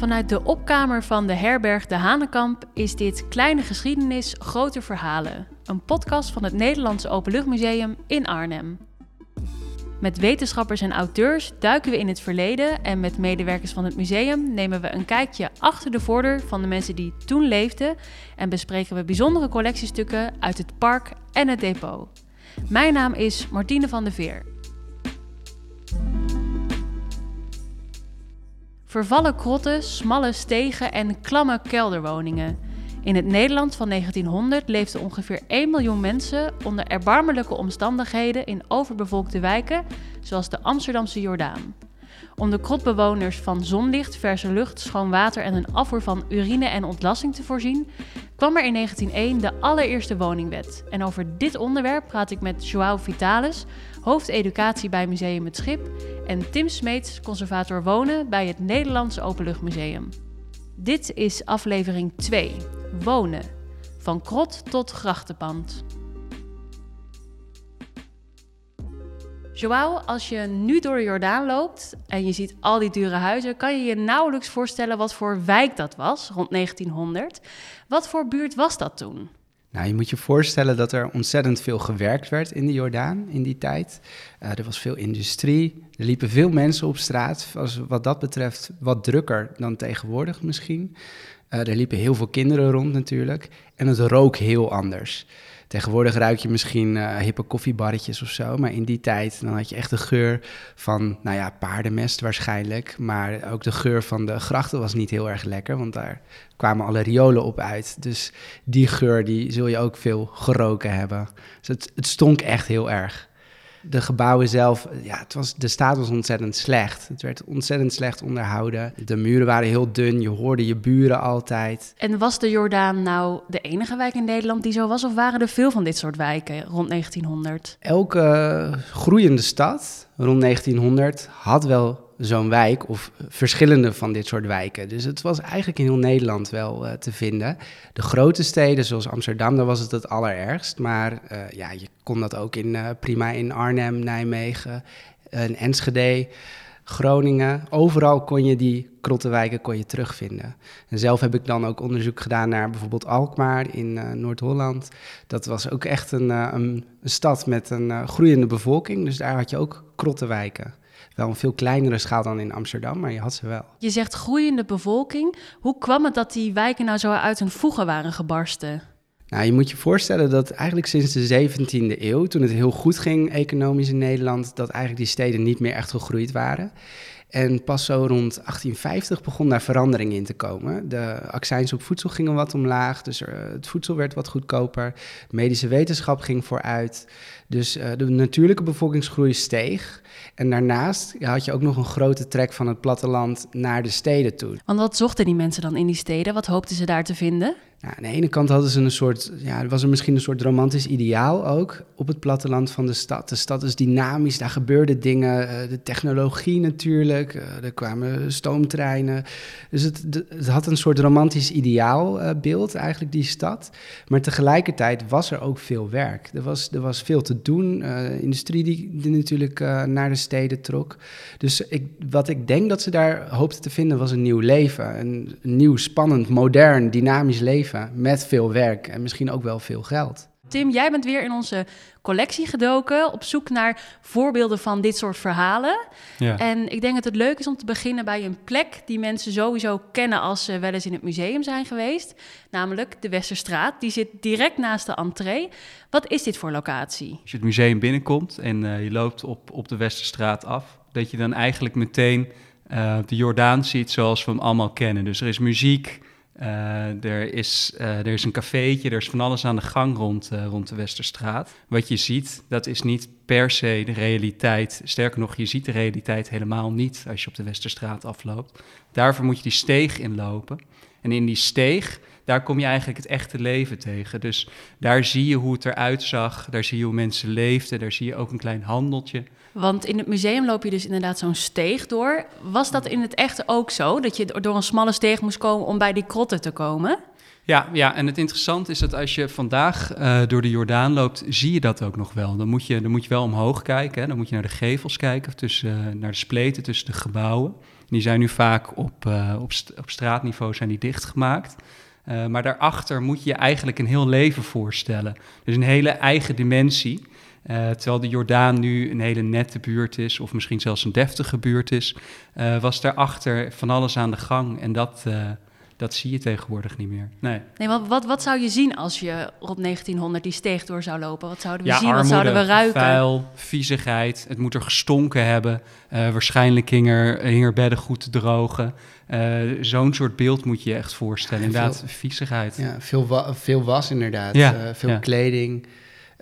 Vanuit de opkamer van de herberg De Hanenkamp is dit Kleine Geschiedenis, Grote Verhalen. Een podcast van het Nederlandse Openluchtmuseum in Arnhem. Met wetenschappers en auteurs duiken we in het verleden en met medewerkers van het museum nemen we een kijkje achter de voordeur van de mensen die toen leefden en bespreken we bijzondere collectiestukken uit het park en het depot. Mijn naam is Martine van der Veer. Vervallen krotten, smalle stegen en klamme kelderwoningen. In het Nederland van 1900 leefden ongeveer 1 miljoen mensen onder erbarmelijke omstandigheden in overbevolkte wijken, zoals de Amsterdamse Jordaan. Om de krotbewoners van zonlicht, verse lucht, schoon water en een afvoer van urine en ontlasting te voorzien, kwam er in 1901 de allereerste woningwet. En over dit onderwerp praat ik met Joao Vitalis, hoofdeducatie bij Museum Het Schip, en Tim Smeets, conservator wonen bij het Nederlandse Openluchtmuseum. Dit is aflevering 2, Wonen, van krot tot grachtenpand. Joao, als je nu door Jordaan loopt en je ziet al die dure huizen, kan je je nauwelijks voorstellen wat voor wijk dat was rond 1900. Wat voor buurt was dat toen? Nou, je moet je voorstellen dat er ontzettend veel gewerkt werd in de Jordaan in die tijd. Uh, er was veel industrie, er liepen veel mensen op straat. Was wat dat betreft wat drukker dan tegenwoordig misschien. Uh, er liepen heel veel kinderen rond natuurlijk. En het rook heel anders. Tegenwoordig ruik je misschien uh, hippe koffiebarretjes of zo. Maar in die tijd dan had je echt de geur van, nou ja, paardenmest waarschijnlijk. Maar ook de geur van de grachten was niet heel erg lekker. Want daar kwamen alle riolen op uit. Dus die geur die zul je ook veel geroken hebben. Dus het, het stonk echt heel erg de gebouwen zelf, ja, het was, de staat was ontzettend slecht. Het werd ontzettend slecht onderhouden. De muren waren heel dun, je hoorde je buren altijd. En was de Jordaan nou de enige wijk in Nederland die zo was? Of waren er veel van dit soort wijken rond 1900? Elke groeiende stad rond 1900 had wel zo'n wijk of verschillende van dit soort wijken. Dus het was eigenlijk in heel Nederland wel uh, te vinden. De grote steden zoals Amsterdam, daar was het het allerergst. Maar uh, ja, je kon dat ook in, uh, prima in Arnhem, Nijmegen, en Enschede, Groningen. Overal kon je die krottenwijken kon je terugvinden. En zelf heb ik dan ook onderzoek gedaan naar bijvoorbeeld Alkmaar in Noord-Holland. Dat was ook echt een, een, een stad met een groeiende bevolking. Dus daar had je ook krottenwijken wel een veel kleinere schaal dan in Amsterdam, maar je had ze wel. Je zegt groeiende bevolking. Hoe kwam het dat die wijken nou zo uit hun voegen waren gebarsten? Nou, je moet je voorstellen dat eigenlijk sinds de 17e eeuw, toen het heel goed ging economisch in Nederland, dat eigenlijk die steden niet meer echt gegroeid waren. En pas zo rond 1850 begon daar verandering in te komen. De accijns op voedsel gingen wat omlaag, dus het voedsel werd wat goedkoper. Medische wetenschap ging vooruit. Dus uh, de natuurlijke bevolkingsgroei steeg. En daarnaast had je ook nog een grote trek van het platteland naar de steden toe. Want wat zochten die mensen dan in die steden? Wat hoopten ze daar te vinden? Nou, aan de ene kant hadden ze een soort, ja, was er misschien een soort romantisch ideaal ook op het platteland van de stad. De stad is dynamisch, daar gebeurden dingen, uh, de technologie natuurlijk, uh, er kwamen stoomtreinen. Dus het, het, had een soort romantisch ideaalbeeld, uh, eigenlijk, die stad. Maar tegelijkertijd was er ook veel werk. Er was, er was veel te doen, industrie die, die natuurlijk naar de steden trok. Dus ik, wat ik denk dat ze daar hoopten te vinden was een nieuw leven. Een, een nieuw, spannend, modern, dynamisch leven met veel werk en misschien ook wel veel geld. Tim, jij bent weer in onze collectie gedoken op zoek naar voorbeelden van dit soort verhalen. Ja. En ik denk dat het leuk is om te beginnen bij een plek die mensen sowieso kennen als ze wel eens in het museum zijn geweest, namelijk de Westerstraat. Die zit direct naast de entree. Wat is dit voor locatie? Als je het museum binnenkomt en uh, je loopt op, op de Westerstraat af, dat je dan eigenlijk meteen uh, de Jordaan ziet zoals we hem allemaal kennen. Dus er is muziek, uh, er, is, uh, er is een cafeetje, er is van alles aan de gang rond, uh, rond de Westerstraat. Wat je ziet, dat is niet per se de realiteit. Sterker nog, je ziet de realiteit helemaal niet als je op de Westerstraat afloopt. Daarvoor moet je die steeg inlopen. En in die steeg, daar kom je eigenlijk het echte leven tegen. Dus daar zie je hoe het eruit zag, daar zie je hoe mensen leefden, daar zie je ook een klein handeltje. Want in het museum loop je dus inderdaad zo'n steeg door. Was dat in het echt ook zo, dat je door een smalle steeg moest komen om bij die krotten te komen? Ja, ja, en het interessante is dat als je vandaag uh, door de Jordaan loopt, zie je dat ook nog wel. Dan moet je, dan moet je wel omhoog kijken, hè? dan moet je naar de gevels kijken, tussen, uh, naar de spleten tussen de gebouwen. Die zijn nu vaak op, uh, op, st op, straatniveau zijn die dichtgemaakt. Maar daarachter moet je je eigenlijk een heel leven voorstellen. Dus een hele eigen dimensie. Uh, terwijl de Jordaan nu een hele nette buurt is, of misschien zelfs een deftige buurt is, was daarachter van alles aan de gang. En dat, dat zie je tegenwoordig niet meer. Nee, nee wat, wat, wat zou je zien als je rond 1900 die steeg door zou lopen? Wat zouden we zien? wat zouden we ruiken? vuil, viezigheid. Het moet er gestonken hebben. Uh, waarschijnlijk hing er, hing er bedden goed te drogen. Uh, Zo'n soort beeld moet je je echt voorstellen. inderdaad, veel, viezigheid. Ja, veel, wa veel was inderdaad. Ja, uh, veel ja. kleding.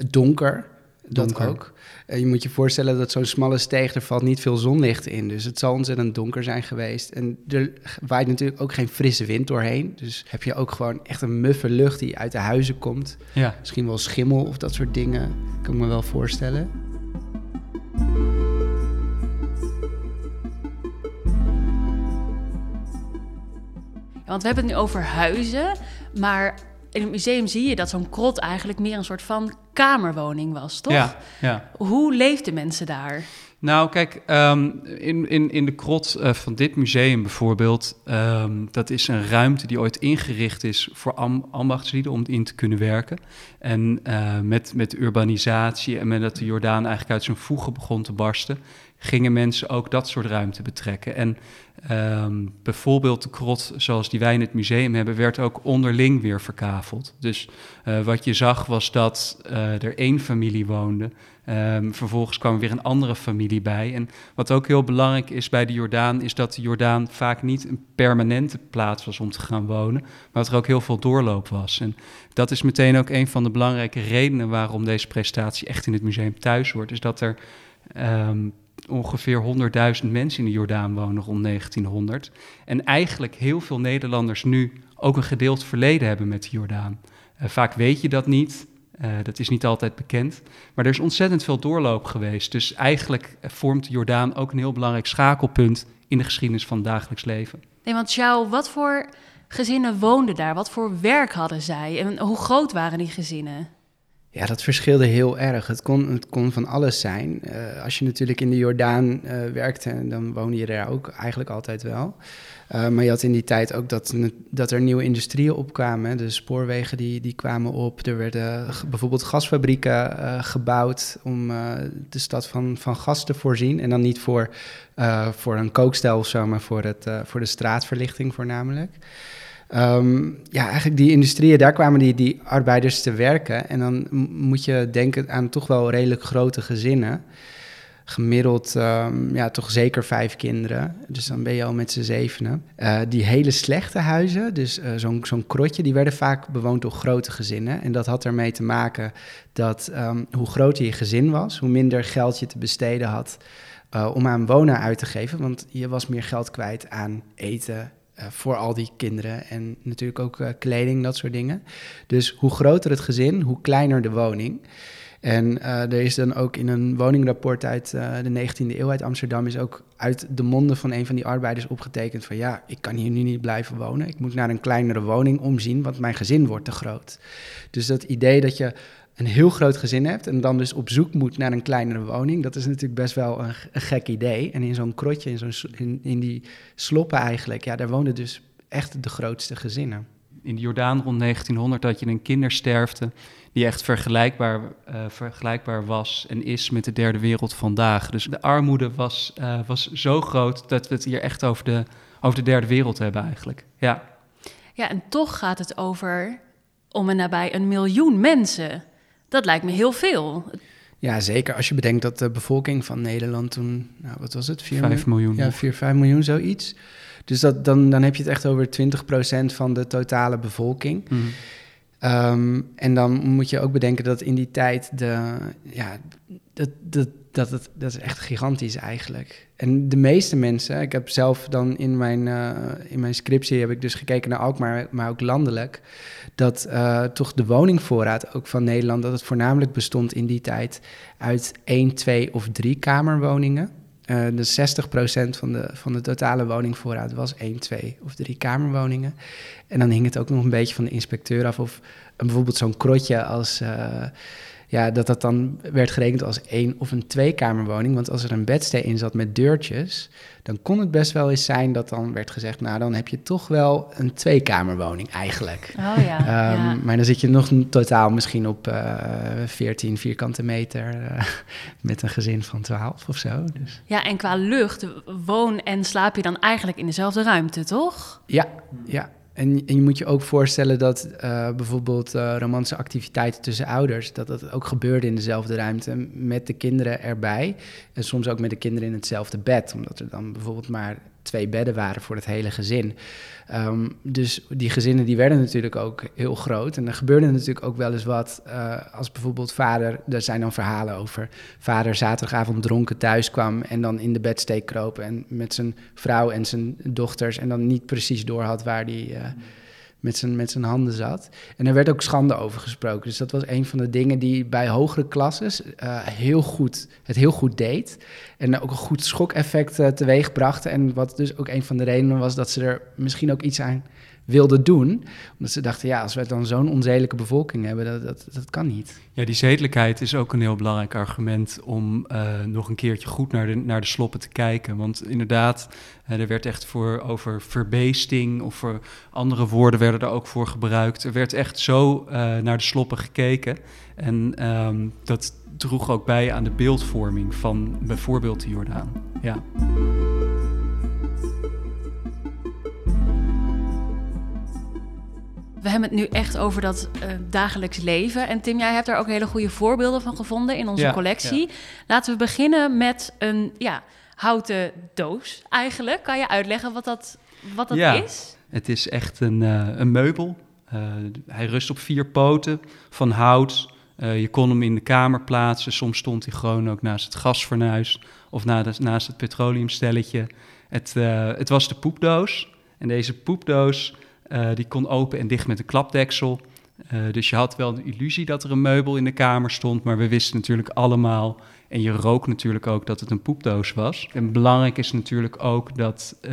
Donker, donker. dat ook. je moet je voorstellen dat zo'n smalle steeg, er valt niet veel zonlicht in. Dus het zal ontzettend donker zijn geweest. En er waait natuurlijk ook geen frisse wind doorheen. Dus heb je ook gewoon echt een muffe lucht die uit de huizen komt. Ja. Misschien wel schimmel of dat soort dingen. Kan ik me wel voorstellen. Want we hebben het nu over huizen, maar in het museum zie je dat zo'n krot eigenlijk meer een soort van kamerwoning was, toch? Ja, ja. Hoe leefden mensen daar? Nou, kijk, um, in, in, in de krot uh, van dit museum bijvoorbeeld, um, dat is een ruimte die ooit ingericht is voor am, ambachtslieden om in te kunnen werken. En uh, met, met urbanisatie en met dat de Jordaan eigenlijk uit zijn voegen begon te barsten, gingen mensen ook dat soort ruimte betrekken. En um, bijvoorbeeld de krot zoals die wij in het museum hebben, werd ook onderling weer verkaveld. Dus uh, wat je zag was dat uh, er één familie woonde. Um, vervolgens kwam er weer een andere familie bij. En wat ook heel belangrijk is bij de Jordaan, is dat de Jordaan vaak niet een permanente plaats was om te gaan wonen, maar dat er ook heel veel doorloop was. En dat is meteen ook een van de belangrijke redenen waarom deze presentatie echt in het museum thuis hoort, is dat er um, ongeveer 100.000 mensen in de Jordaan wonen rond 1900. En eigenlijk heel veel Nederlanders nu ook een gedeeld verleden hebben met de Jordaan. Uh, vaak weet je dat niet. Uh, dat is niet altijd bekend. Maar er is ontzettend veel doorloop geweest. Dus eigenlijk vormt de Jordaan ook een heel belangrijk schakelpunt in de geschiedenis van het dagelijks leven. Nee, want Sjouw, wat voor gezinnen woonden daar? Wat voor werk hadden zij? En hoe groot waren die gezinnen? Ja, dat verschilde heel erg. Het kon, het kon van alles zijn. Uh, als je natuurlijk in de Jordaan uh, werkte, dan woonde je daar ook eigenlijk altijd wel. Uh, maar je had in die tijd ook dat, dat er nieuwe industrieën opkwamen. De spoorwegen die, die kwamen op. Er werden bijvoorbeeld gasfabrieken gebouwd om de stad van, van gas te voorzien. En dan niet voor, voor een kookstel of zo, maar voor, het, voor de straatverlichting voornamelijk. Um, ja, eigenlijk die industrieën, daar kwamen die, die arbeiders te werken. En dan moet je denken aan toch wel redelijk grote gezinnen. Gemiddeld, um, ja, toch zeker vijf kinderen. Dus dan ben je al met z'n zevenen. Uh, die hele slechte huizen, dus uh, zo'n zo'n krotje, die werden vaak bewoond door grote gezinnen. En dat had ermee te maken dat um, hoe groter je gezin was, hoe minder geld je te besteden had. Uh, om aan wonen uit te geven, want je was meer geld kwijt aan eten, voor al die kinderen. En natuurlijk ook uh, kleding, dat soort dingen. Dus hoe groter het gezin, hoe kleiner de woning. En uh, er is dan ook in een woningrapport uit de 19e eeuw uit Amsterdam... is ook uit de monden van een van die arbeiders opgetekend van... ja, ik kan hier nu niet blijven wonen. Ik moet naar een kleinere woning omzien, want mijn gezin wordt te groot. Dus dat idee dat je een heel groot gezin hebt en dan dus op zoek moet naar een kleinere woning, dat is natuurlijk best wel een, een gek idee. En in zo'n krotje, in, zo'n, in, in die sloppen eigenlijk, ja, daar woonden dus echt de grootste gezinnen. In de Jordaan rond 1900 had je een kindersterfte die echt vergelijkbaar, uh, vergelijkbaar was en is met de derde wereld vandaag. Dus de armoede was, uh, was zo groot dat we het hier echt over de, over de derde wereld hebben eigenlijk. Ja. ja, en toch gaat het over om en nabij een miljoen mensen. Dat lijkt me heel veel. Ja, zeker. Als je bedenkt dat de bevolking van Nederland toen, nou, wat was het? 5 miljoen. Ja, 4, 5 miljoen, zoiets. Dus dat, dan, dan heb je het echt over 20% van de totale bevolking. Mm. Um, en dan moet je ook bedenken dat in die tijd de, ja, dat, dat, dat, het, dat is echt gigantisch eigenlijk. En de meeste mensen, ik heb zelf dan in mijn, uh, in mijn scriptie heb ik dus gekeken naar Alkmaar, maar ook landelijk, dat uh, toch de woningvoorraad ook van Nederland, dat het voornamelijk bestond in die tijd uit één, twee of drie kamerwoningen. Uh, dus 60% van de, van de totale woningvoorraad was één, twee of drie kamerwoningen. En dan hing het ook nog een beetje van de inspecteur af of bijvoorbeeld zo'n krotje als ja, dat dat dan werd gerekend als één of een tweekamerwoning. Want als er een bedstee in zat met deurtjes, dan kon het best wel eens zijn dat dan werd gezegd, nou dan heb je toch wel een tweekamerwoning eigenlijk. Oh ja, Ehm, ja. Maar dan zit je nog een totaal misschien op eh 14 vierkante meter eh, met een gezin van 12 of zo. Dus. Ja, en qua lucht woon en slaap je dan eigenlijk in dezelfde ruimte, toch? Ja, ja. En, en je moet je ook voorstellen dat eh, bijvoorbeeld eh, romantische activiteiten tussen ouders, dat dat ook gebeurde in dezelfde ruimte met de kinderen erbij. En soms ook met de kinderen in hetzelfde bed, omdat er dan bijvoorbeeld maar twee bedden waren voor het hele gezin. Ehm, dus die gezinnen die werden natuurlijk ook heel groot. En er gebeurde natuurlijk ook wel eens wat eh, als bijvoorbeeld vader, er zijn dan verhalen over, vader zaterdagavond dronken thuis kwam en dan in de bedsteek kroop en met zijn vrouw en zijn dochters en dan niet precies door had waar die eh, met, zijn, met zijn handen zat. En er werd ook schande over gesproken. Dus dat was een van de dingen die bij hogere klasses eh, heel goed, het heel goed deed. En ook een goed schokeffect uh, teweeg. En wat dus ook een van de redenen was dat ze er misschien ook iets aan wilden doen. Omdat ze dachten, ja, als we dan zo'n onzedelijke bevolking hebben, dat, dat, dat kan niet. Ja, die zedelijkheid is ook een heel belangrijk argument om uh, nog een keertje goed naar de, naar de sloppen te kijken. Want inderdaad, uh, er werd echt voor over verbeesting of voor andere woorden werden er ook voor gebruikt. Er werd echt zo uh, naar de sloppen gekeken. En um, dat droeg ook bij aan de beeldvorming van bijvoorbeeld de Jordaan. Ja. We hebben het nu echt over dat uh, dagelijks leven. En Tim, jij hebt daar ook hele goede voorbeelden van gevonden in onze Ja, collectie. ja. Laten we beginnen met een ja, houten doos eigenlijk. Kan je uitleggen wat dat, wat dat Ja. is? Het is echt een, eh, een meubel. Eh, hij rust op vier poten van hout. Eh, je kon hem in de kamer plaatsen. Soms stond hij gewoon ook naast het gasfornuis of naast het petroleumstelletje. Het, eh, het was de poepdoos. En deze poepdoos eh, die kon open en dicht met een klapdeksel. Eh, dus je had wel de illusie dat er een meubel in de kamer stond. Maar we wisten natuurlijk allemaal, en je rook natuurlijk ook, dat het een poepdoos was. En belangrijk is natuurlijk ook dat eh,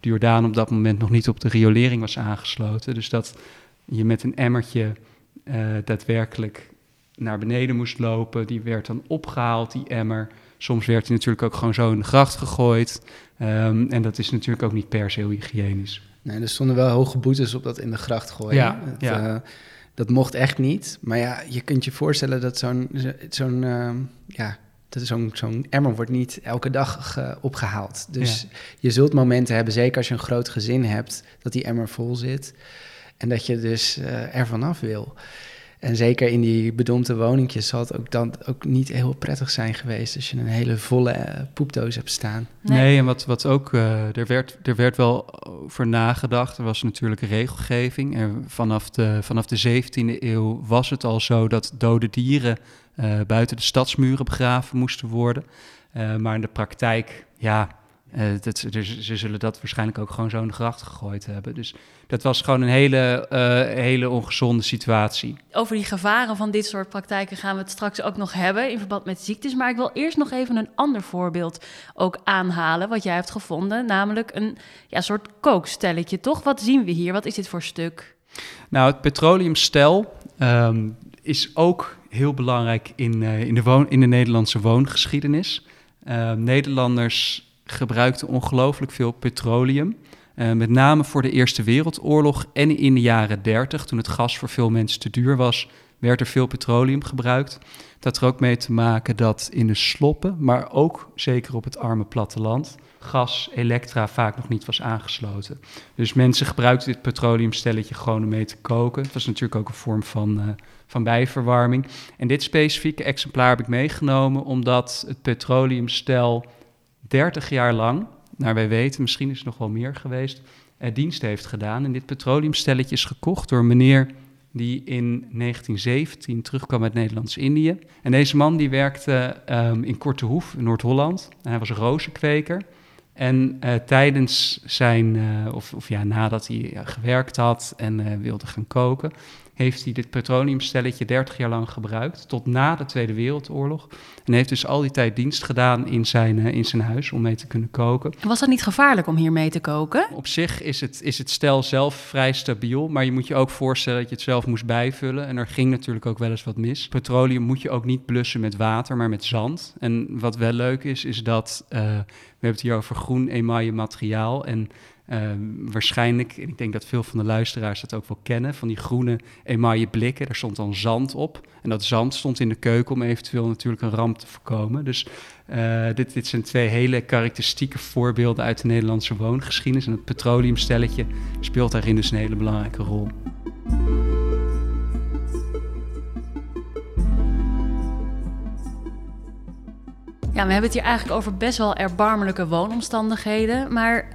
de Jordaan op dat moment nog niet op de riolering was aangesloten. Dus dat je met een emmertje daadwerkelijk naar beneden moest lopen. Die werd dan opgehaald, die emmer. Soms werd hij natuurlijk ook gewoon zo in de gracht gegooid. Ehm, en dat is natuurlijk ook niet per se heel hygiënisch. Nee, er stonden wel hoge boetes op dat in de gracht gooien. Ja, Het, ja. eh, dat mocht echt niet. Maar ja, je kunt je voorstellen dat zo'n zo'n eh, ja, dat zo'n zo'n emmer wordt niet elke dag ge- opgehaald. Dus je zult momenten hebben, zeker als je een groot gezin hebt, dat die emmer vol zit. En dat je dus eh er vanaf wil. En zeker in die bedompte woningjes zal het ook dan ook niet heel prettig zijn geweest als je een hele volle eh, poepdoos hebt staan. Nee, en wat, wat ook, eh, er, werd, er werd wel over nagedacht. Er was natuurlijk regelgeving. Er, vanaf, de, vanaf de 17e eeuw was het al zo dat dode dieren eh, buiten de stadsmuren begraven moesten worden. Eh, maar in de praktijk, ja, eh, dat, dus, ze zullen dat waarschijnlijk ook gewoon zo in de gracht gegooid hebben. Dus dat was gewoon een hele, eh, hele ongezonde situatie. Over die gevaren van dit soort praktijken gaan we het straks ook nog hebben in verband met ziektes. Maar ik wil eerst nog even een ander voorbeeld ook aanhalen wat jij hebt gevonden. Namelijk een ja, soort kookstelletje, toch? Wat zien we hier? Wat is dit voor stuk? Nou, het petroleumstel ehm, is ook heel belangrijk in, eh, in, de, woon, in de Nederlandse woongeschiedenis. Ehm, Nederlanders gebruikten ongelooflijk veel petroleum. eh, met name voor de Eerste Wereldoorlog en in de jaren 30, toen het gas voor veel mensen te duur was, werd er veel petroleum gebruikt. Dat had er ook mee te maken dat in de sloppen, maar ook zeker op het arme platteland, gas, elektra vaak nog niet was aangesloten. Dus mensen gebruikten dit petroleumstelletje gewoon om mee te koken. Het was natuurlijk ook een vorm van, eh, van bijverwarming. En dit specifieke exemplaar heb ik meegenomen omdat het petroleumstel 30 jaar lang, naar wij weten, misschien is het nog wel meer geweest, eh, dienst heeft gedaan. En dit petroleumstelletje is gekocht door meneer die in 1917 terugkwam uit Nederlands-Indië. En deze man die werkte ehm, in Kortehoef, in Noord-Holland. Hij was een rozenkweker. En eh, tijdens zijn, eh, of, of ja, nadat hij eh, gewerkt had en wilde gaan koken, heeft hij dit petroleumstelletje 30 jaar lang gebruikt, tot na de Tweede Wereldoorlog. En heeft dus al die tijd dienst gedaan in zijn, in zijn huis om mee te kunnen koken. Was dat niet gevaarlijk om hier mee te koken? Op zich is het, is het stel zelf vrij stabiel, maar je moet je ook voorstellen dat je het zelf moest bijvullen. En er ging natuurlijk ook wel eens wat mis. Petroleum moet je ook niet blussen met water, maar met zand. En wat wel leuk is, is dat uh, we hebben het hier over groen emaille materiaal. En uh, waarschijnlijk, ik denk dat veel van de luisteraars dat ook wel kennen, van die groene emaille blikken, daar stond dan zand op. En dat zand stond in de keuken om eventueel natuurlijk een ramp te voorkomen. Dus uh, dit, dit zijn twee hele karakteristieke voorbeelden uit de Nederlandse woongeschiedenis. En het petroleumstelletje speelt daarin dus een hele belangrijke rol. Ja, we hebben het hier eigenlijk over best wel erbarmelijke woonomstandigheden. Maar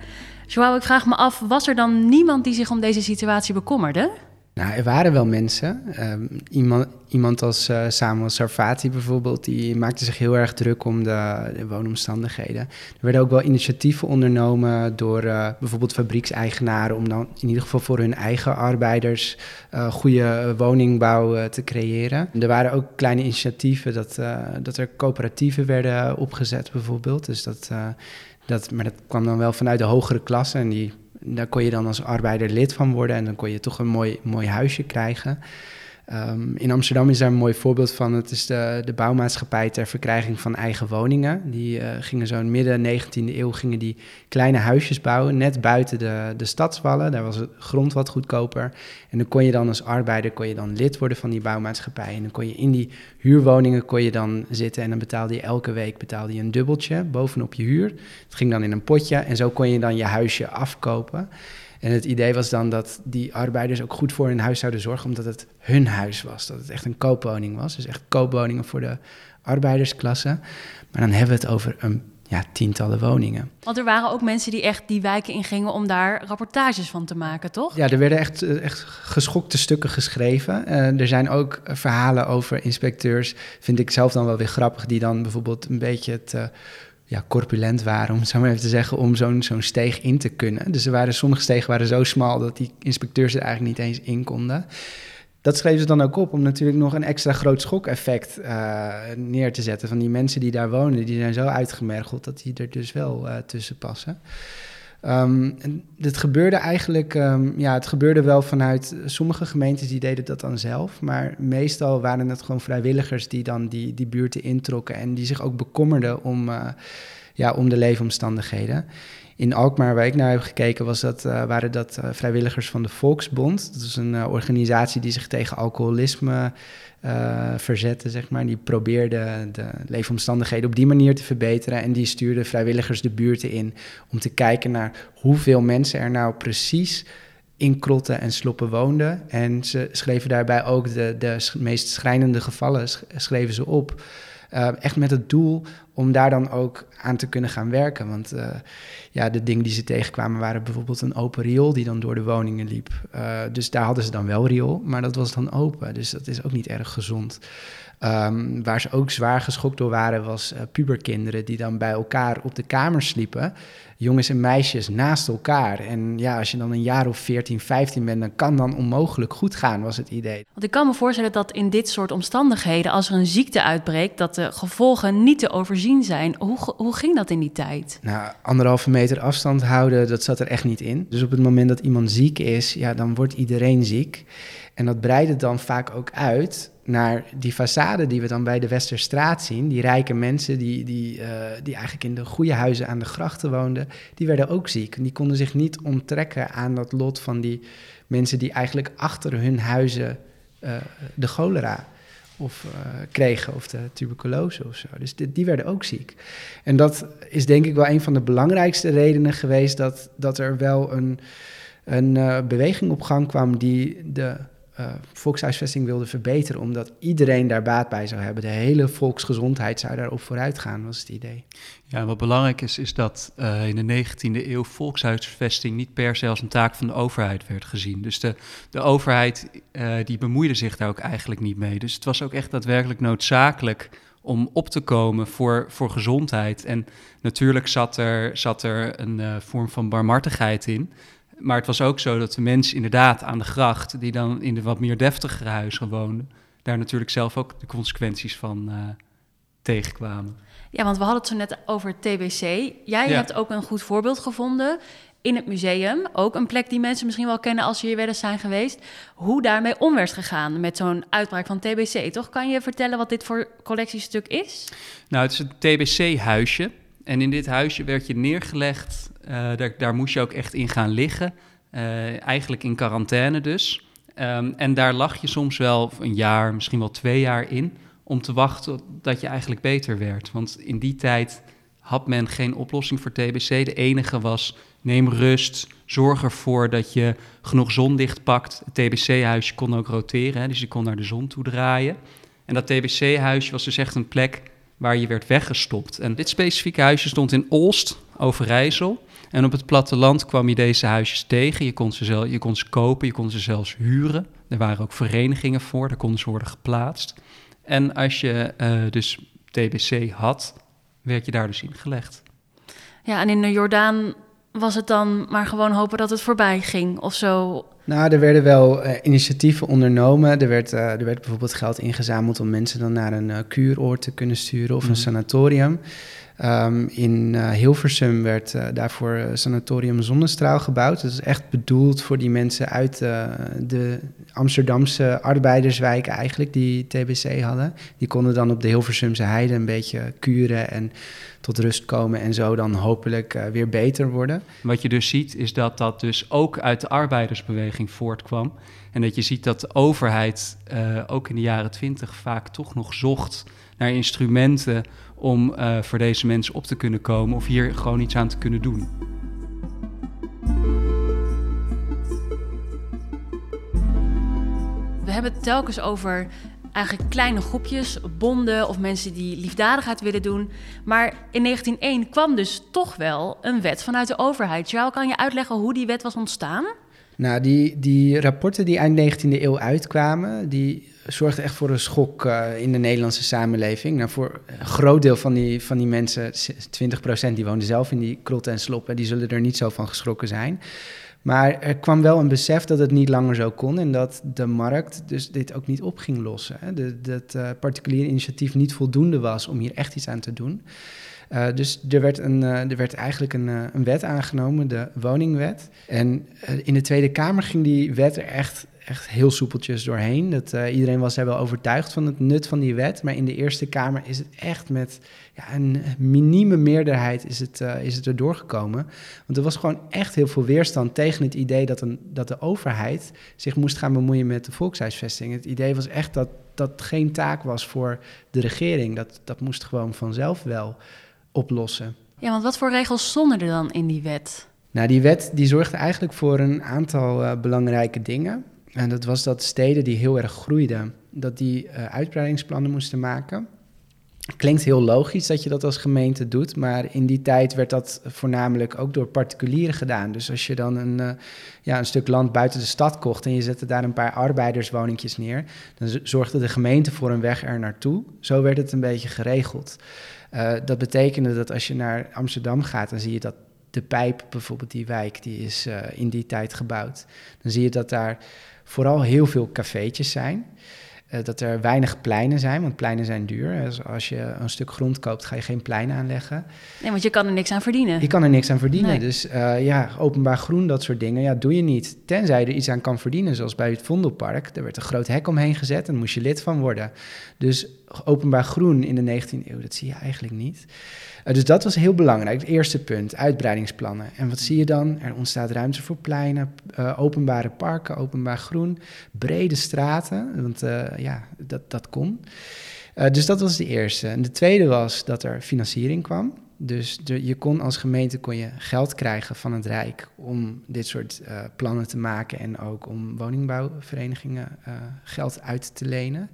Joao, ik vraag me af, was er dan niemand die zich om deze situatie bekommerde? Nou, er waren wel mensen. Um, iemand, iemand als uh, Samuel Sarfati bijvoorbeeld, die maakte zich heel erg druk om de, de woonomstandigheden. Er werden ook wel initiatieven ondernomen door uh, bijvoorbeeld fabriekseigenaren om dan in ieder geval voor hun eigen arbeiders uh, goede woningbouw te creëren. Er waren ook kleine initiatieven dat, dat er coöperatieven werden opgezet bijvoorbeeld. Dus dat, dat, maar dat kwam dan wel vanuit de hogere klasse en die daar kon je dan als arbeider lid van worden en dan kon je toch een mooi, mooi huisje krijgen. Um, in Amsterdam is daar een mooi voorbeeld van. Het is de, de bouwmaatschappij ter verkrijging van eigen woningen. Die uh, gingen zo in midden 19e eeuw gingen die kleine huisjes bouwen, net buiten de, de stadswallen. Daar was het grond wat goedkoper. En dan kon je dan als arbeider kon je dan lid worden van die bouwmaatschappij. En dan kon je in die huurwoningen kon je dan zitten en dan betaalde je elke week betaalde je een dubbeltje bovenop je huur. Het ging dan in een potje en zo kon je dan je huisje afkopen. En het idee was dan dat die arbeiders ook goed voor hun huis zouden zorgen, omdat het hun huis was. Dat het echt een koopwoning was. Dus echt koopwoningen voor de arbeidersklasse. Maar dan hebben we het over een ja, tientallen woningen. Want er waren ook mensen die echt die wijken ingingen om daar rapportages van te maken, toch? Ja, er werden echt, echt geschokte stukken geschreven. Uh, er zijn ook verhalen over inspecteurs, vind ik zelf dan wel weer grappig, die dan bijvoorbeeld een beetje het... Uh, ja, corpulent waren, om het maar even te zeggen, om zo'n zo'n steeg in te kunnen. Dus er waren, sommige stegen waren zo smal dat die inspecteurs er eigenlijk niet eens in konden. Dat schreven ze dan ook op om natuurlijk nog een extra groot schokeffect uh, neer te zetten. Van die mensen die daar wonen, die zijn zo uitgemergeld dat die er dus wel uh, tussen passen. Um, en het gebeurde eigenlijk, um, ja, het gebeurde wel vanuit sommige gemeentes die deden dat dan zelf, maar meestal waren het gewoon vrijwilligers die dan die, die buurten introkken en die zich ook bekommerden om, uh, ja, om de leefomstandigheden. In Alkmaar, waar ik naar heb gekeken, was dat, uh, waren dat uh, vrijwilligers van de Volksbond. Dat is een organisatie die zich tegen alcoholisme verzetten, zeg maar. Die probeerde de leefomstandigheden op die manier te verbeteren. En die stuurde vrijwilligers de buurten in om te kijken naar hoeveel mensen er nou precies in krotten en sloppen woonden. En ze schreven daarbij ook de, de meest schrijnende gevallen schreven ze op. Uh, echt met het doel om daar dan ook aan te kunnen gaan werken. Want uh, ja, de dingen die ze tegenkwamen waren bijvoorbeeld een open riool die dan door de woningen liep. Uh, dus daar hadden ze dan wel riool, maar dat was dan open. Dus dat is ook niet erg gezond. Um, waar ze ook zwaar geschokt door waren, was puberkinderen die dan bij elkaar op de kamer sliepen. Jongens en meisjes naast elkaar. En ja, als je dan een jaar of 14, 15 bent, dan kan dan onmogelijk goed gaan, was het idee. Want ik kan me voorstellen dat in dit soort omstandigheden, als er een ziekte uitbreekt, dat de gevolgen niet te overzien zijn. Hoe, hoe ging dat in die tijd? Nou, anderhalve meter afstand houden, dat zat er echt niet in. Dus op het moment dat iemand ziek is, ja, dan wordt iedereen ziek. En dat breidde dan vaak ook uit naar die façade die we dan bij de Westerstraat zien. Die rijke mensen die, die, uh, die eigenlijk in de goede huizen aan de grachten woonden, die werden ook ziek. Die konden zich niet onttrekken aan dat lot van die mensen die eigenlijk achter hun huizen uh, de cholera of uh, kregen of de tuberculose of zo. Dus die, die, werden ook ziek. En dat is denk ik wel een van de belangrijkste redenen geweest dat, dat er wel een, een beweging op gang kwam die de uh, volkshuisvesting wilde verbeteren, omdat iedereen daar baat bij zou hebben. De hele volksgezondheid zou daarop vooruit gaan, was het idee. Ja, wat belangrijk is, is dat uh, in de 19e eeuw volkshuisvesting niet per se als een taak van de overheid werd gezien. Dus de, de overheid uh, die bemoeide zich daar ook eigenlijk niet mee. Dus het was ook echt daadwerkelijk noodzakelijk om op te komen voor, voor gezondheid. En natuurlijk zat er, zat er een vorm van barmhartigheid in. Maar het was ook zo dat de mensen inderdaad aan de gracht, die dan in de wat meer deftigere huizen woonden, daar natuurlijk zelf ook de consequenties van uh, tegenkwamen. Ja, want we hadden het zo net over TBC. Jij hebt ook een goed voorbeeld gevonden in het museum. Ook een plek die mensen misschien wel kennen als ze hier wel eens zijn geweest. Hoe daarmee om werd gegaan met zo'n uitbraak van TBC. Toch kan je vertellen wat dit voor collectiestuk is? Nou, het is een TBC-huisje. En in dit huisje werd je neergelegd. Uh, daar, daar, moest je ook echt in gaan liggen. Uh, eigenlijk in quarantaine dus. Um, en daar lag je soms wel een jaar, misschien wel twee jaar in. Om te wachten dat je eigenlijk beter werd. Want in die tijd had men geen oplossing voor TBC. De enige was neem rust, zorg ervoor dat je genoeg zonlicht pakt. Het TBC-huisje kon ook roteren, hè, dus je kon naar de zon toe draaien. En dat TBC-huisje was dus echt een plek waar je werd weggestopt. En dit specifieke huisje stond in Olst, Overijssel. En op het platteland kwam je deze huisjes tegen. Je kon ze, zelf, je kon ze kopen, je kon ze zelfs huren. Er waren ook verenigingen voor, daar konden ze worden geplaatst. En als je uh, dus TBC had, werd je daar dus in gelegd. Ja, en in de Jordaan was het dan maar gewoon hopen dat het voorbij ging of zo? Nou, er werden wel uh, initiatieven ondernomen. Er werd, uh, er werd bijvoorbeeld geld ingezameld om mensen dan naar een uh, kuuroord te kunnen sturen of een mhm. sanatorium. Um, in Hilversum werd daarvoor sanatorium Zonnestraal gebouwd. Dat is echt bedoeld voor die mensen uit de Amsterdamse arbeiderswijken eigenlijk, die TBC hadden. Die konden dan op de Hilversumse heide een beetje kuren en tot rust komen en zo dan hopelijk weer beter worden. Wat je dus ziet is dat dat dus ook uit de arbeidersbeweging voortkwam. En dat je ziet dat de overheid uh, ook in de jaren twintig vaak toch nog zocht naar instrumenten om uh, voor deze mensen op te kunnen komen of hier gewoon iets aan te kunnen doen. We hebben het telkens over eigenlijk kleine groepjes, bonden of mensen die liefdadigheid willen doen. Maar in 1901 kwam dus toch wel een wet vanuit de overheid. Charles, kan je uitleggen hoe die wet was ontstaan? Nou, die, die rapporten die eind 19e eeuw uitkwamen, die zorgden echt voor een schok uh, in de Nederlandse samenleving. Nou, voor een groot deel van die, van die mensen, 20% die woonden zelf in die krot en sloppen, die zullen er niet zo van geschrokken zijn. Maar er kwam wel een besef dat het niet langer zo kon en dat de markt dus dit ook niet op ging lossen. Hè? Dat uh, particulier initiatief niet voldoende was om hier echt iets aan te doen. Uh, dus er werd, een, uh, er werd eigenlijk een, een wet aangenomen, de woningwet. En in de Tweede Kamer ging die wet er echt echt heel soepeltjes doorheen. Dat, iedereen was er wel overtuigd van het nut van die wet. Maar in de Eerste Kamer is het echt met ja, een minieme meerderheid is het, is het er doorgekomen. Want er was gewoon echt heel veel weerstand tegen het idee dat, een, dat de overheid zich moest gaan bemoeien met de volkshuisvesting. Het idee was echt dat dat geen taak was voor de regering. Dat, dat moest gewoon vanzelf wel oplossen. Ja, want wat voor regels stonden er dan in die wet? Nou, die wet die zorgde eigenlijk voor een aantal uh, belangrijke dingen. En dat was dat steden die heel erg groeiden, dat die uh, uitbreidingsplannen moesten maken. Klinkt heel logisch dat je dat als gemeente doet, maar in die tijd werd dat voornamelijk ook door particulieren gedaan. Dus als je dan een, uh, ja, een stuk land buiten de stad kocht en je zette daar een paar arbeiderswoningjes neer, dan zorgde de gemeente voor een weg er naartoe. Zo werd het een beetje geregeld. Uh, dat betekende dat als je naar Amsterdam gaat, dan zie je dat de pijp, bijvoorbeeld die wijk, die is uh, in die tijd gebouwd. Dan zie je dat daar vooral heel veel cafeetjes zijn. Uh, dat er weinig pleinen zijn, want pleinen zijn duur. Dus als je een stuk grond koopt, ga je geen plein aanleggen. Nee, want je kan er niks aan verdienen. Je kan er niks aan verdienen. Dus uh, ja, openbaar groen, dat soort dingen, ja, doe je niet. Tenzij je er iets aan kan verdienen, zoals bij het Vondelpark. Er werd een groot hek omheen gezet en moest je lid van worden. Dus openbaar groen in de 19e eeuw, dat zie je eigenlijk niet. Uh, dus dat was heel belangrijk. Het eerste punt, uitbreidingsplannen. En wat zie je dan? Er ontstaat ruimte voor pleinen, uh, openbare parken, openbaar groen, brede straten. Want uh, ja, dat, dat kon. dus dat was de eerste. En de tweede was dat er financiering kwam. Dus de, je kon als gemeente kon je geld krijgen van het Rijk om dit soort uh, plannen te maken en ook om woningbouwverenigingen uh, geld uit te lenen.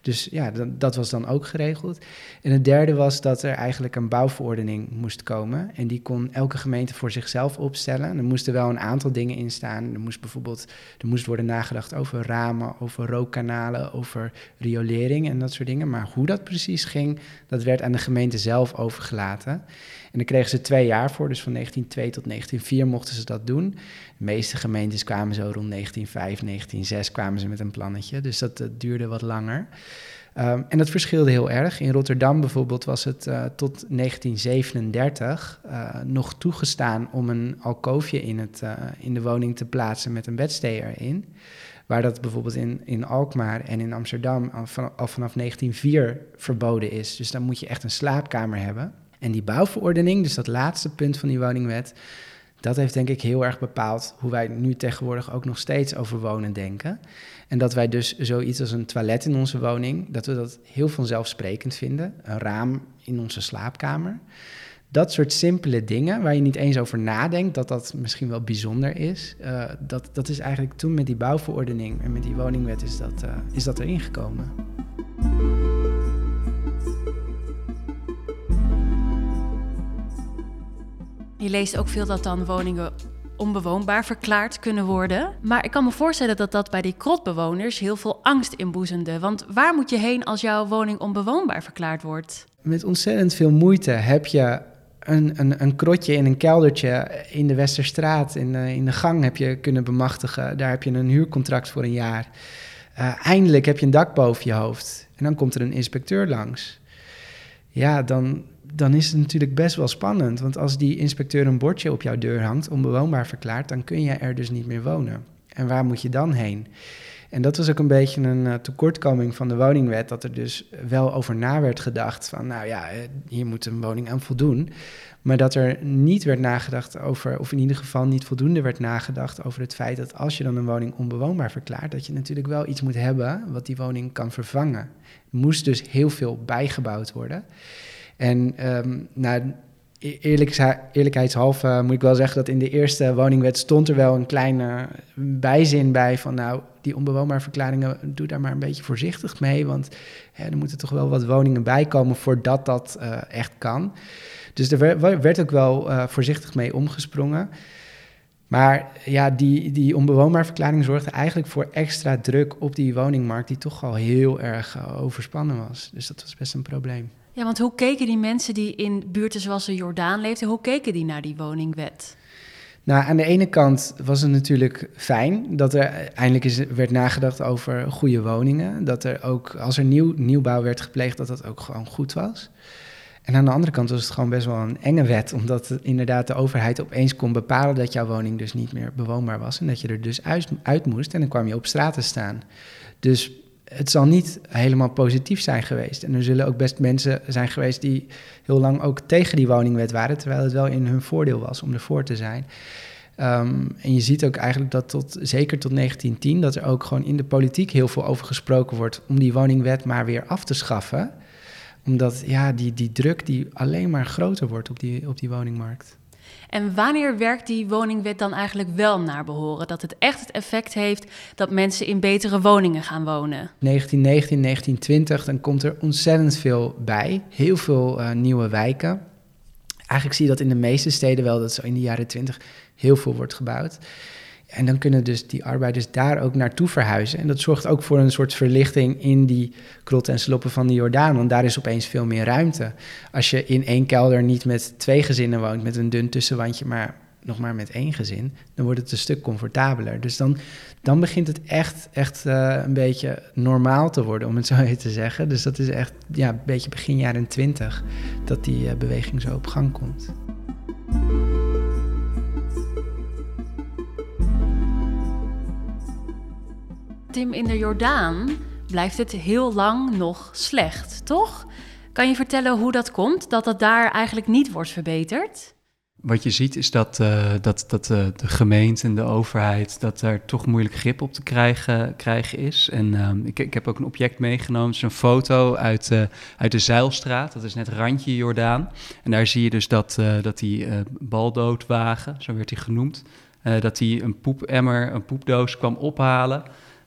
Dus ja, dat, dat, was dan ook geregeld. En het derde was dat er eigenlijk een bouwverordening moest komen. En die kon elke gemeente voor zichzelf opstellen. er moesten wel een aantal dingen in staan. Er moest bijvoorbeeld er moest worden nagedacht over ramen, over rookkanalen, over riolering en dat soort dingen. Maar hoe dat precies ging, dat werd aan de gemeente zelf overgelaten. En daar kregen ze twee jaar voor, dus van 1902 tot 1904 mochten ze dat doen. De meeste gemeentes kwamen zo rond 1905, 1906 kwamen ze met een plannetje, dus dat, duurde wat langer. Um, en dat verschilde heel erg. In Rotterdam bijvoorbeeld was het uh, tot 1937 uh, nog toegestaan om een alkoofje in, het, in de woning te plaatsen met een bedstee erin. Waar dat bijvoorbeeld in, in Alkmaar en in Amsterdam al vanaf 1904 verboden is. Dus dan moet je echt een slaapkamer hebben. En die bouwverordening, dus dat laatste punt van die woningwet, dat heeft denk ik heel erg bepaald hoe wij nu tegenwoordig ook nog steeds over wonen denken. En dat wij dus zoiets als een toilet in onze woning, dat we dat heel vanzelfsprekend vinden. Een raam in onze slaapkamer. Dat soort simpele dingen waar je niet eens over nadenkt, dat dat misschien wel bijzonder is. Uh, dat, dat is eigenlijk toen met die bouwverordening en met die woningwet is dat, uh, is dat erin gekomen. Je leest ook veel dat dan woningen onbewoonbaar verklaard kunnen worden. Maar ik kan me voorstellen dat dat bij die krotbewoners heel veel angst inboezemde. Want waar moet je heen als jouw woning onbewoonbaar verklaard wordt? Met ontzettend veel moeite heb je een, een, een krotje in een keldertje in de Westerstraat, in, uh, in de gang heb je kunnen bemachtigen. Daar heb je een huurcontract voor een jaar. Uh, eindelijk heb je een dak boven je hoofd. En dan komt er een inspecteur langs. Ja, dan, dan is het natuurlijk best wel spannend. Want als die inspecteur een bordje op jouw deur hangt, onbewoonbaar verklaard, dan kun je er dus niet meer wonen. En waar moet je dan heen? En dat was ook een beetje een uh, tekortkoming van de woningwet, dat er dus wel over na werd gedacht van, nou ja, eh, hier moet een woning aan voldoen. Maar dat er niet werd nagedacht over, of in ieder geval niet voldoende werd nagedacht over het feit dat als je dan een woning onbewoonbaar verklaart, dat je natuurlijk wel iets moet hebben wat die woning kan vervangen. Er moest dus heel veel bijgebouwd worden. En um, nou, e-, eerlijk, eerlijkheidshalve moet ik wel zeggen dat in de eerste woningwet stond er wel een kleine bijzin bij van nou, die onbewoonbare verklaringen, doe daar maar een beetje voorzichtig mee, want hè, er moeten toch wel wat woningen bij komen voordat dat uh, echt kan. Dus er werd ook wel uh, voorzichtig mee omgesprongen. Maar ja, die, die onbewoonbare verklaring zorgde eigenlijk voor extra druk op die woningmarkt, die toch al heel erg overspannen was. Dus dat was best een probleem. Ja, want hoe keken die mensen die in buurten zoals de Jordaan leefden, hoe keken die naar die woningwet? Nou, aan de ene kant was het natuurlijk fijn dat er eindelijk is, werd nagedacht over goede woningen. Dat er ook, als er nieuw, nieuwbouw werd gepleegd, dat dat ook gewoon goed was. En aan de andere kant was het gewoon best wel een enge wet, omdat inderdaad de overheid opeens kon bepalen dat jouw woning dus niet meer bewoonbaar was en dat je er dus uit, uit moest en dan kwam je op straat te staan. Dus het zal niet helemaal positief zijn geweest. En er zullen ook best mensen zijn geweest die heel lang ook tegen die woningwet waren, terwijl het wel in hun voordeel was om ervoor te zijn. Um, en je ziet ook eigenlijk dat tot, zeker tot 1910, dat er ook gewoon in de politiek heel veel over gesproken wordt om die woningwet maar weer af te schaffen. Omdat ja, die, die druk die alleen maar groter wordt op die, op die woningmarkt. En wanneer werkt die woningwet dan eigenlijk wel naar behoren? Dat het echt het effect heeft dat mensen in betere woningen gaan wonen? 1919, 1920, dan komt er ontzettend veel bij. Heel veel uh, nieuwe wijken. Eigenlijk zie je dat in de meeste steden wel, dat zo in de jaren 20 heel veel wordt gebouwd. En dan kunnen dus die arbeiders daar ook naartoe verhuizen. En dat zorgt ook voor een soort verlichting in die krotten en sloppen van de Jordaan. Want daar is opeens veel meer ruimte. Als je in één kelder niet met twee gezinnen woont, met een dun tussenwandje, maar nog maar met één gezin, dan wordt het een stuk comfortabeler. Dus dan, dan begint het echt, echt uh, een beetje normaal te worden, om het zo te zeggen. Dus dat is echt ja, een beetje begin jaren twintig dat die uh, beweging zo op gang komt. Tim, in de Jordaan blijft het heel lang nog slecht, toch? Kan je vertellen hoe dat komt, dat dat daar eigenlijk niet wordt verbeterd? Wat je ziet is dat, uh, dat, dat uh, de gemeente en de overheid, dat daar toch moeilijk grip op te krijgen, krijgen is. En uh, ik, ik heb ook een object meegenomen, het is een foto uit, uh, uit de Zeilstraat, dat is net randje Jordaan. En daar zie je dus dat, dat die baldoodwagen, zo werd hij genoemd, dat hij een poepemmer, een poepdoos kwam ophalen.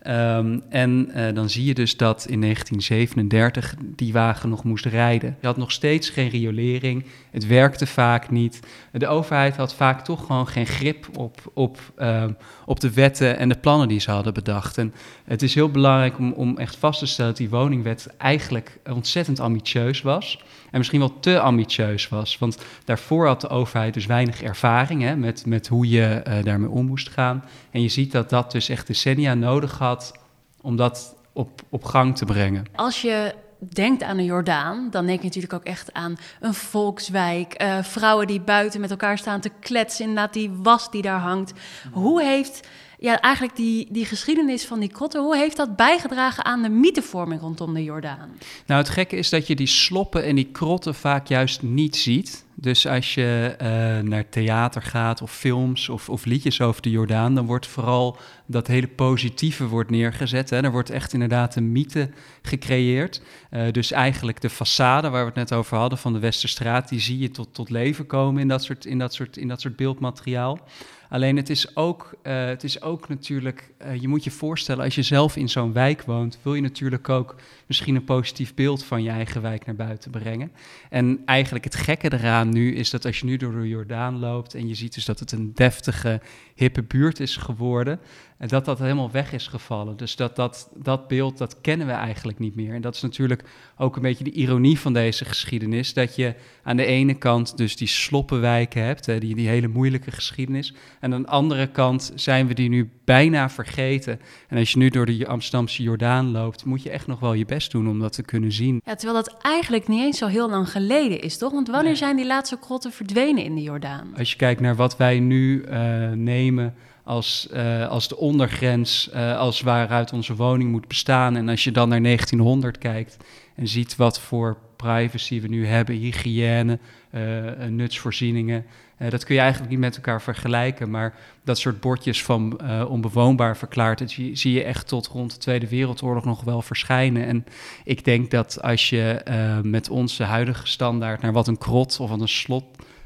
Ehm, en eh, dan zie je dus dat in 1937 die wagen nog moest rijden. Je had nog steeds geen riolering, het werkte vaak niet. De overheid had vaak toch gewoon geen grip op, op, ehm, op de wetten en de plannen die ze hadden bedacht. En het is heel belangrijk om, om echt vast te stellen dat die woningwet eigenlijk ontzettend ambitieus was. En misschien wel te ambitieus was. Want daarvoor had de overheid dus weinig ervaring hè, met, met hoe je uh, daarmee om moest gaan. En je ziet dat dat dus echt decennia nodig had om dat op, op gang te brengen. Als je denkt aan de Jordaan, dan denk je natuurlijk ook echt aan een volkswijk. Uh, vrouwen die buiten met elkaar staan te kletsen, inderdaad die was die daar hangt. Hoe heeft ja, eigenlijk die, die geschiedenis van die krotten, hoe heeft dat bijgedragen aan de mythevorming rondom de Jordaan? Nou, het gekke is dat je die sloppen en die krotten vaak juist niet ziet. Dus als je uh, naar theater gaat of films of, of, liedjes over de Jordaan, dan wordt vooral dat hele positieve wordt neergezet. Hè. Er wordt echt inderdaad een mythe gecreëerd. Uh, dus eigenlijk de façade waar we het net over hadden van de Westerstraat, die zie je tot, tot leven komen in dat soort, in dat soort, in dat soort beeldmateriaal. Alleen het is ook, uh, het is ook natuurlijk, uh, je moet je voorstellen, als je zelf in zo'n wijk woont, wil je natuurlijk ook misschien een positief beeld van je eigen wijk naar buiten brengen. En eigenlijk het gekke eraan nu is dat als je nu door de Jordaan loopt en je ziet dus dat het een deftige, hippe buurt is geworden, en dat dat helemaal weg is gevallen. Dus dat, dat, dat beeld, dat kennen we eigenlijk niet meer. En dat is natuurlijk ook een beetje de ironie van deze geschiedenis. Dat je aan de ene kant dus die sloppenwijken hebt, hè, die, die hele moeilijke geschiedenis. En aan de andere kant zijn we die nu bijna vergeten. En als je nu door de Amsterdamse Jordaan loopt, moet je echt nog wel je best doen om dat te kunnen zien. Ja, terwijl dat eigenlijk niet eens zo heel lang geleden is, toch? Want wanneer zijn die laatste krotten verdwenen in de Jordaan? Als je kijkt naar wat wij nu uh, nemen als, uh, als de ondergrens, uh, als waaruit onze woning moet bestaan. En als je dan naar 1900 kijkt en ziet wat voor privacy we nu hebben, hygiëne, uh, nutsvoorzieningen. dat kun je eigenlijk niet met elkaar vergelijken, maar dat soort bordjes van onbewoonbaar verklaard, dat zie, zie, je echt tot rond de Tweede Wereldoorlog nog wel verschijnen. En ik denk dat als je met onze huidige standaard naar wat een krot of een slot,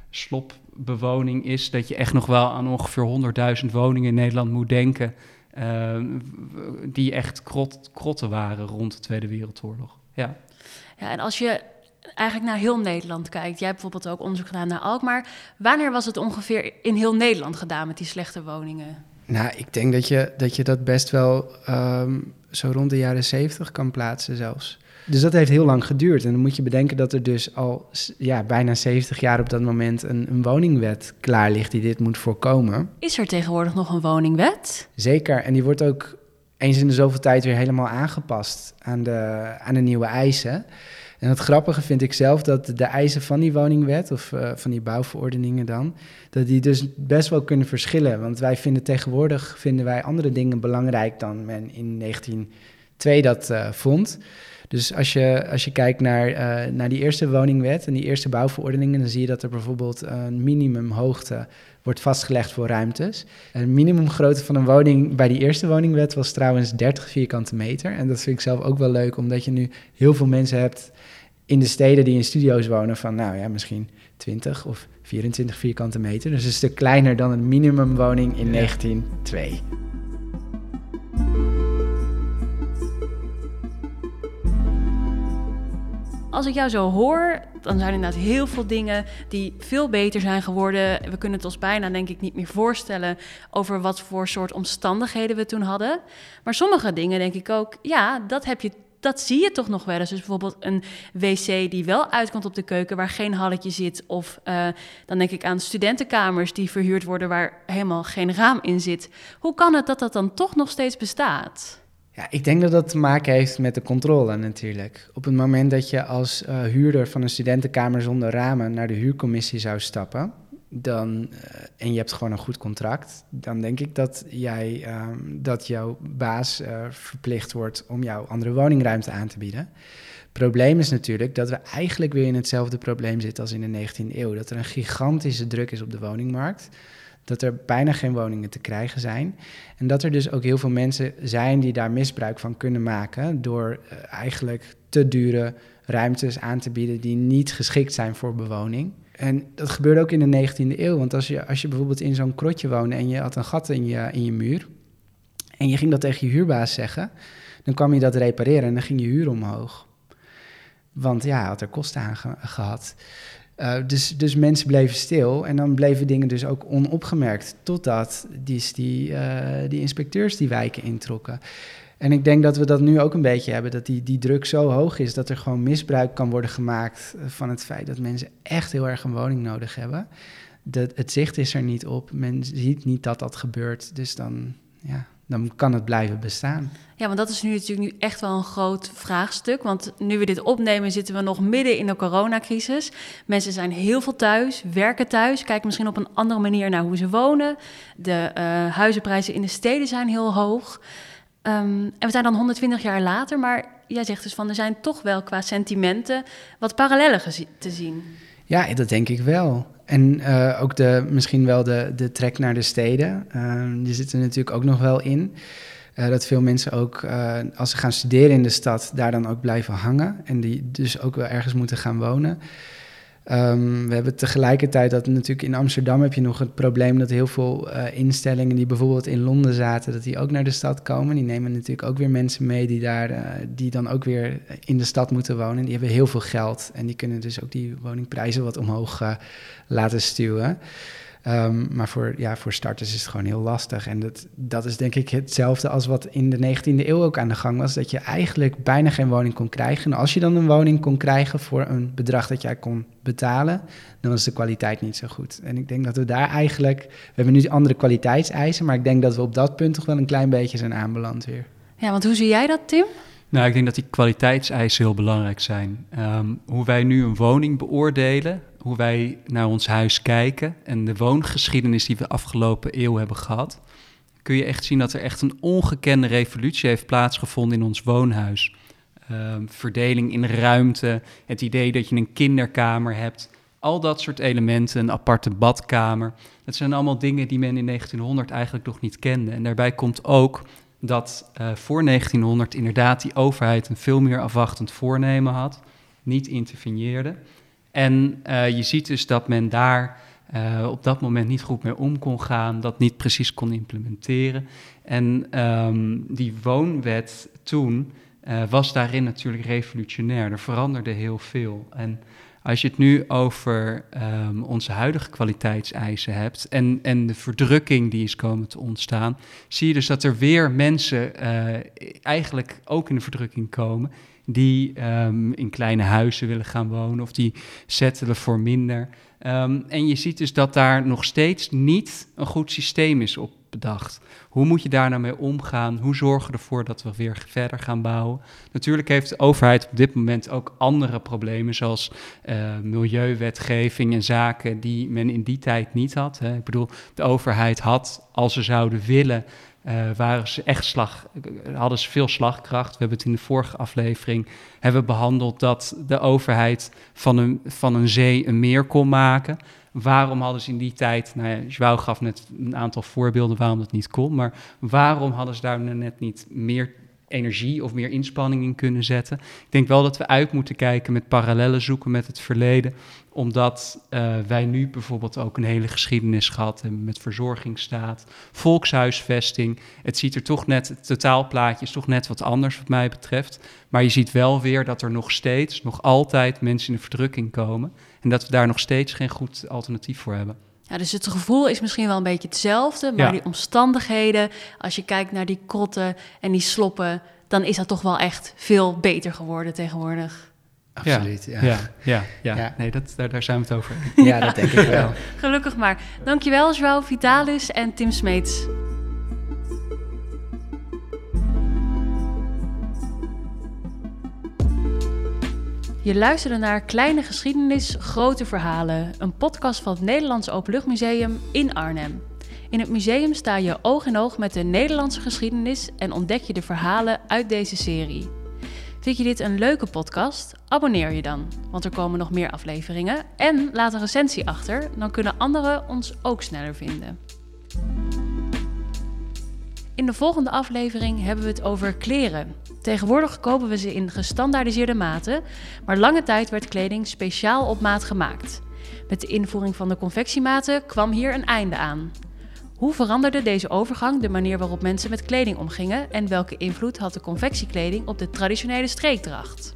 slop bewoning is, dat je echt nog wel aan ongeveer 100.000 woningen in Nederland moet denken. Uh, die echt krot, krotten waren rond de Tweede Wereldoorlog. Ja. ja, en als je eigenlijk naar heel Nederland kijkt. Jij hebt bijvoorbeeld ook onderzoek gedaan naar Alkmaar. Wanneer was het ongeveer in heel Nederland gedaan met die slechte woningen? Nou, ik denk dat je dat, je dat best wel um, zo rond de jaren 70 kan plaatsen zelfs. Dus dat heeft heel lang geduurd. En dan moet je bedenken dat er dus al ja, bijna 70 jaar op dat moment een, een woningwet klaar ligt die dit moet voorkomen. Is er tegenwoordig nog een woningwet? Zeker. En die wordt ook eens in de zoveel tijd weer helemaal aangepast aan de, aan de nieuwe eisen. En het grappige vind ik zelf dat de eisen van die woningwet, of uh, van die bouwverordeningen dan, dat die dus best wel kunnen verschillen. Want wij vinden tegenwoordig vinden wij andere dingen belangrijk dan men in 1902 dat uh, vond. Dus als je, als je kijkt naar, uh, naar die eerste woningwet en die eerste bouwverordeningen, dan zie je dat er bijvoorbeeld een minimumhoogte wordt vastgelegd voor ruimtes. Een minimumgrootte van een woning bij die eerste woningwet was trouwens 30 vierkante meter. En dat vind ik zelf ook wel leuk, omdat je nu heel veel mensen hebt in de steden die in studio's wonen van, nou ja, misschien 20 of 24 vierkante meter. Dus een stuk kleiner dan een minimumwoning in ja. 1902. Als ik jou zo hoor, dan zijn er inderdaad heel veel dingen die veel beter zijn geworden. We kunnen het ons bijna, denk ik, niet meer voorstellen over wat voor soort omstandigheden we toen hadden. Maar sommige dingen denk ik ook, ja, dat heb je dat zie je toch nog wel eens. Dus bijvoorbeeld een wc die wel uitkomt op de keuken, waar geen halletje zit. Of uh, dan denk ik aan studentenkamers die verhuurd worden waar helemaal geen raam in zit. Hoe kan het dat dat dan toch nog steeds bestaat? Ja, ik denk dat dat te maken heeft met de controle natuurlijk. Op het moment dat je als uh, huurder van een studentenkamer zonder ramen naar de huurcommissie zou stappen, dan, uh, en je hebt gewoon een goed contract, dan denk ik dat, jij, uh, dat jouw baas uh, verplicht wordt om jou andere woningruimte aan te bieden. Probleem is natuurlijk dat we eigenlijk weer in hetzelfde probleem zitten als in de 19e eeuw. Dat er een gigantische druk is op de woningmarkt dat er bijna geen woningen te krijgen zijn. En dat er dus ook heel veel mensen zijn die daar misbruik van kunnen maken door uh, eigenlijk te dure ruimtes aan te bieden die niet geschikt zijn voor bewoning. En dat gebeurde ook in de 19e eeuw, want als je, als je bijvoorbeeld in zo'n krotje woonde en je had een gat in je, in je muur en je ging dat tegen je huurbaas zeggen, dan kwam je dat repareren en dan ging je huur omhoog. Want ja, had er kosten aan gehad. Uh, dus, dus mensen bleven stil en dan bleven dingen dus ook onopgemerkt. Totdat die, die, uh, die inspecteurs die wijken introkken. En ik denk dat we dat nu ook een beetje hebben. Dat die, die druk zo hoog is dat er gewoon misbruik kan worden gemaakt van het feit dat mensen echt heel erg een woning nodig hebben. De, het zicht is er niet op. Men ziet niet dat dat gebeurt. Dus dan, ja, dan kan het blijven bestaan. Ja, want dat is nu natuurlijk nu echt wel een groot vraagstuk. Want nu we dit opnemen, zitten we nog midden in de coronacrisis. Mensen zijn heel veel thuis, werken thuis, kijken misschien op een andere manier naar hoe ze wonen. De uh, huizenprijzen in de steden zijn heel hoog. Um, en we zijn dan 120 jaar later, maar jij zegt dus van er zijn toch wel qua sentimenten wat parallellen te zien. Ja, dat denk ik wel. En uh, ook de, misschien wel de, de trek naar de steden. Uh, die zit er natuurlijk ook nog wel in. Uh, dat veel mensen ook, uh, als ze gaan studeren in de stad, daar dan ook blijven hangen. En die dus ook wel ergens moeten gaan wonen. Um, we hebben tegelijkertijd dat natuurlijk in Amsterdam heb je nog het probleem dat heel veel uh, instellingen die bijvoorbeeld in Londen zaten, dat die ook naar de stad komen. Die nemen natuurlijk ook weer mensen mee die daar, uh, die dan ook weer in de stad moeten wonen. Die hebben heel veel geld en die kunnen dus ook die woningprijzen wat omhoog uh, laten stuwen. Um, maar voor, ja, voor starters is het gewoon heel lastig. En dat, dat is denk ik hetzelfde als wat in de 19e eeuw ook aan de gang was. Dat je eigenlijk bijna geen woning kon krijgen. En als je dan een woning kon krijgen voor een bedrag dat jij kon betalen, dan was de kwaliteit niet zo goed. En ik denk dat we daar eigenlijk. We hebben nu andere kwaliteitseisen, maar ik denk dat we op dat punt toch wel een klein beetje zijn aanbeland weer. Ja, want hoe zie jij dat, Tim? Nou, ik denk dat die kwaliteitseisen heel belangrijk zijn. Um, hoe wij nu een woning beoordelen, hoe wij naar ons huis kijken en de woongeschiedenis die we afgelopen eeuw hebben gehad, kun je echt zien dat er echt een ongekende revolutie heeft plaatsgevonden in ons woonhuis. Um, verdeling in ruimte, het idee dat je een kinderkamer hebt, al dat soort elementen, een aparte badkamer. Dat zijn allemaal dingen die men in 1900 eigenlijk nog niet kende. En daarbij komt ook dat uh, voor 1900 inderdaad die overheid een veel meer afwachtend voornemen had, niet interveneerde. En uh, je ziet dus dat men daar uh, op dat moment niet goed mee om kon gaan, dat niet precies kon implementeren. En um, die woonwet toen uh, was daarin natuurlijk revolutionair. Er veranderde heel veel. En als je het nu over um, onze huidige kwaliteitseisen hebt en, en de verdrukking die is komen te ontstaan, zie je dus dat er weer mensen eigenlijk ook in de verdrukking komen die um, in kleine huizen willen gaan wonen of die settelen voor minder. Um, en je ziet dus dat daar nog steeds niet een goed systeem is op bedacht. Hoe moet je daar nou mee omgaan? Hoe zorgen we ervoor dat we weer verder gaan bouwen? Natuurlijk heeft de overheid op dit moment ook andere problemen, zoals uh, milieuwetgeving en zaken die men in die tijd niet had. Hè. Ik bedoel, de overheid had, als ze zouden willen, uh, waren ze echt slag, hadden ze veel slagkracht. We hebben het in de vorige aflevering hebben behandeld dat de overheid van een, van een zee een meer kon maken. Waarom hadden ze in die tijd, nou ja, Joao gaf net een aantal voorbeelden waarom dat niet kon, maar waarom hadden ze daar net niet meer energie of meer inspanning in kunnen zetten. Ik denk wel dat we uit moeten kijken met parallellen zoeken met het verleden, omdat uh, wij nu bijvoorbeeld ook een hele geschiedenis gehad hebben met verzorgingsstaat, volkshuisvesting. Het ziet er toch net, het totaalplaatje is toch net wat anders wat mij betreft. Maar je ziet wel weer dat er nog steeds, nog altijd mensen in de verdrukking komen en dat we daar nog steeds geen goed alternatief voor hebben. Ja, dus het gevoel is misschien wel een beetje hetzelfde, maar ja. die omstandigheden, als je kijkt naar die krotten en die sloppen, dan is dat toch wel echt veel beter geworden tegenwoordig. Absoluut, ja. Ja, ja, ja. ja. Nee, dat, daar, daar, zijn we het over. Ja, dat denk ik wel. Gelukkig maar. Dankjewel, Joao Vitalis en Tim Smeets. Je luisterde naar Kleine Geschiedenis, Grote Verhalen, een podcast van het Nederlands Openluchtmuseum in Arnhem. In het museum sta je oog in oog met de Nederlandse geschiedenis en ontdek je de verhalen uit deze serie. Vind je dit een leuke podcast? Abonneer je dan, want er komen nog meer afleveringen. En laat een recensie achter, dan kunnen anderen ons ook sneller vinden. In de volgende aflevering hebben we het over kleren. Tegenwoordig kopen we ze in gestandaardiseerde maten, maar lange tijd werd kleding speciaal op maat gemaakt. Met de invoering van de confectiematen kwam hier een einde aan. Hoe veranderde deze overgang de manier waarop mensen met kleding omgingen en welke invloed had de confectiekleding op de traditionele streekdracht?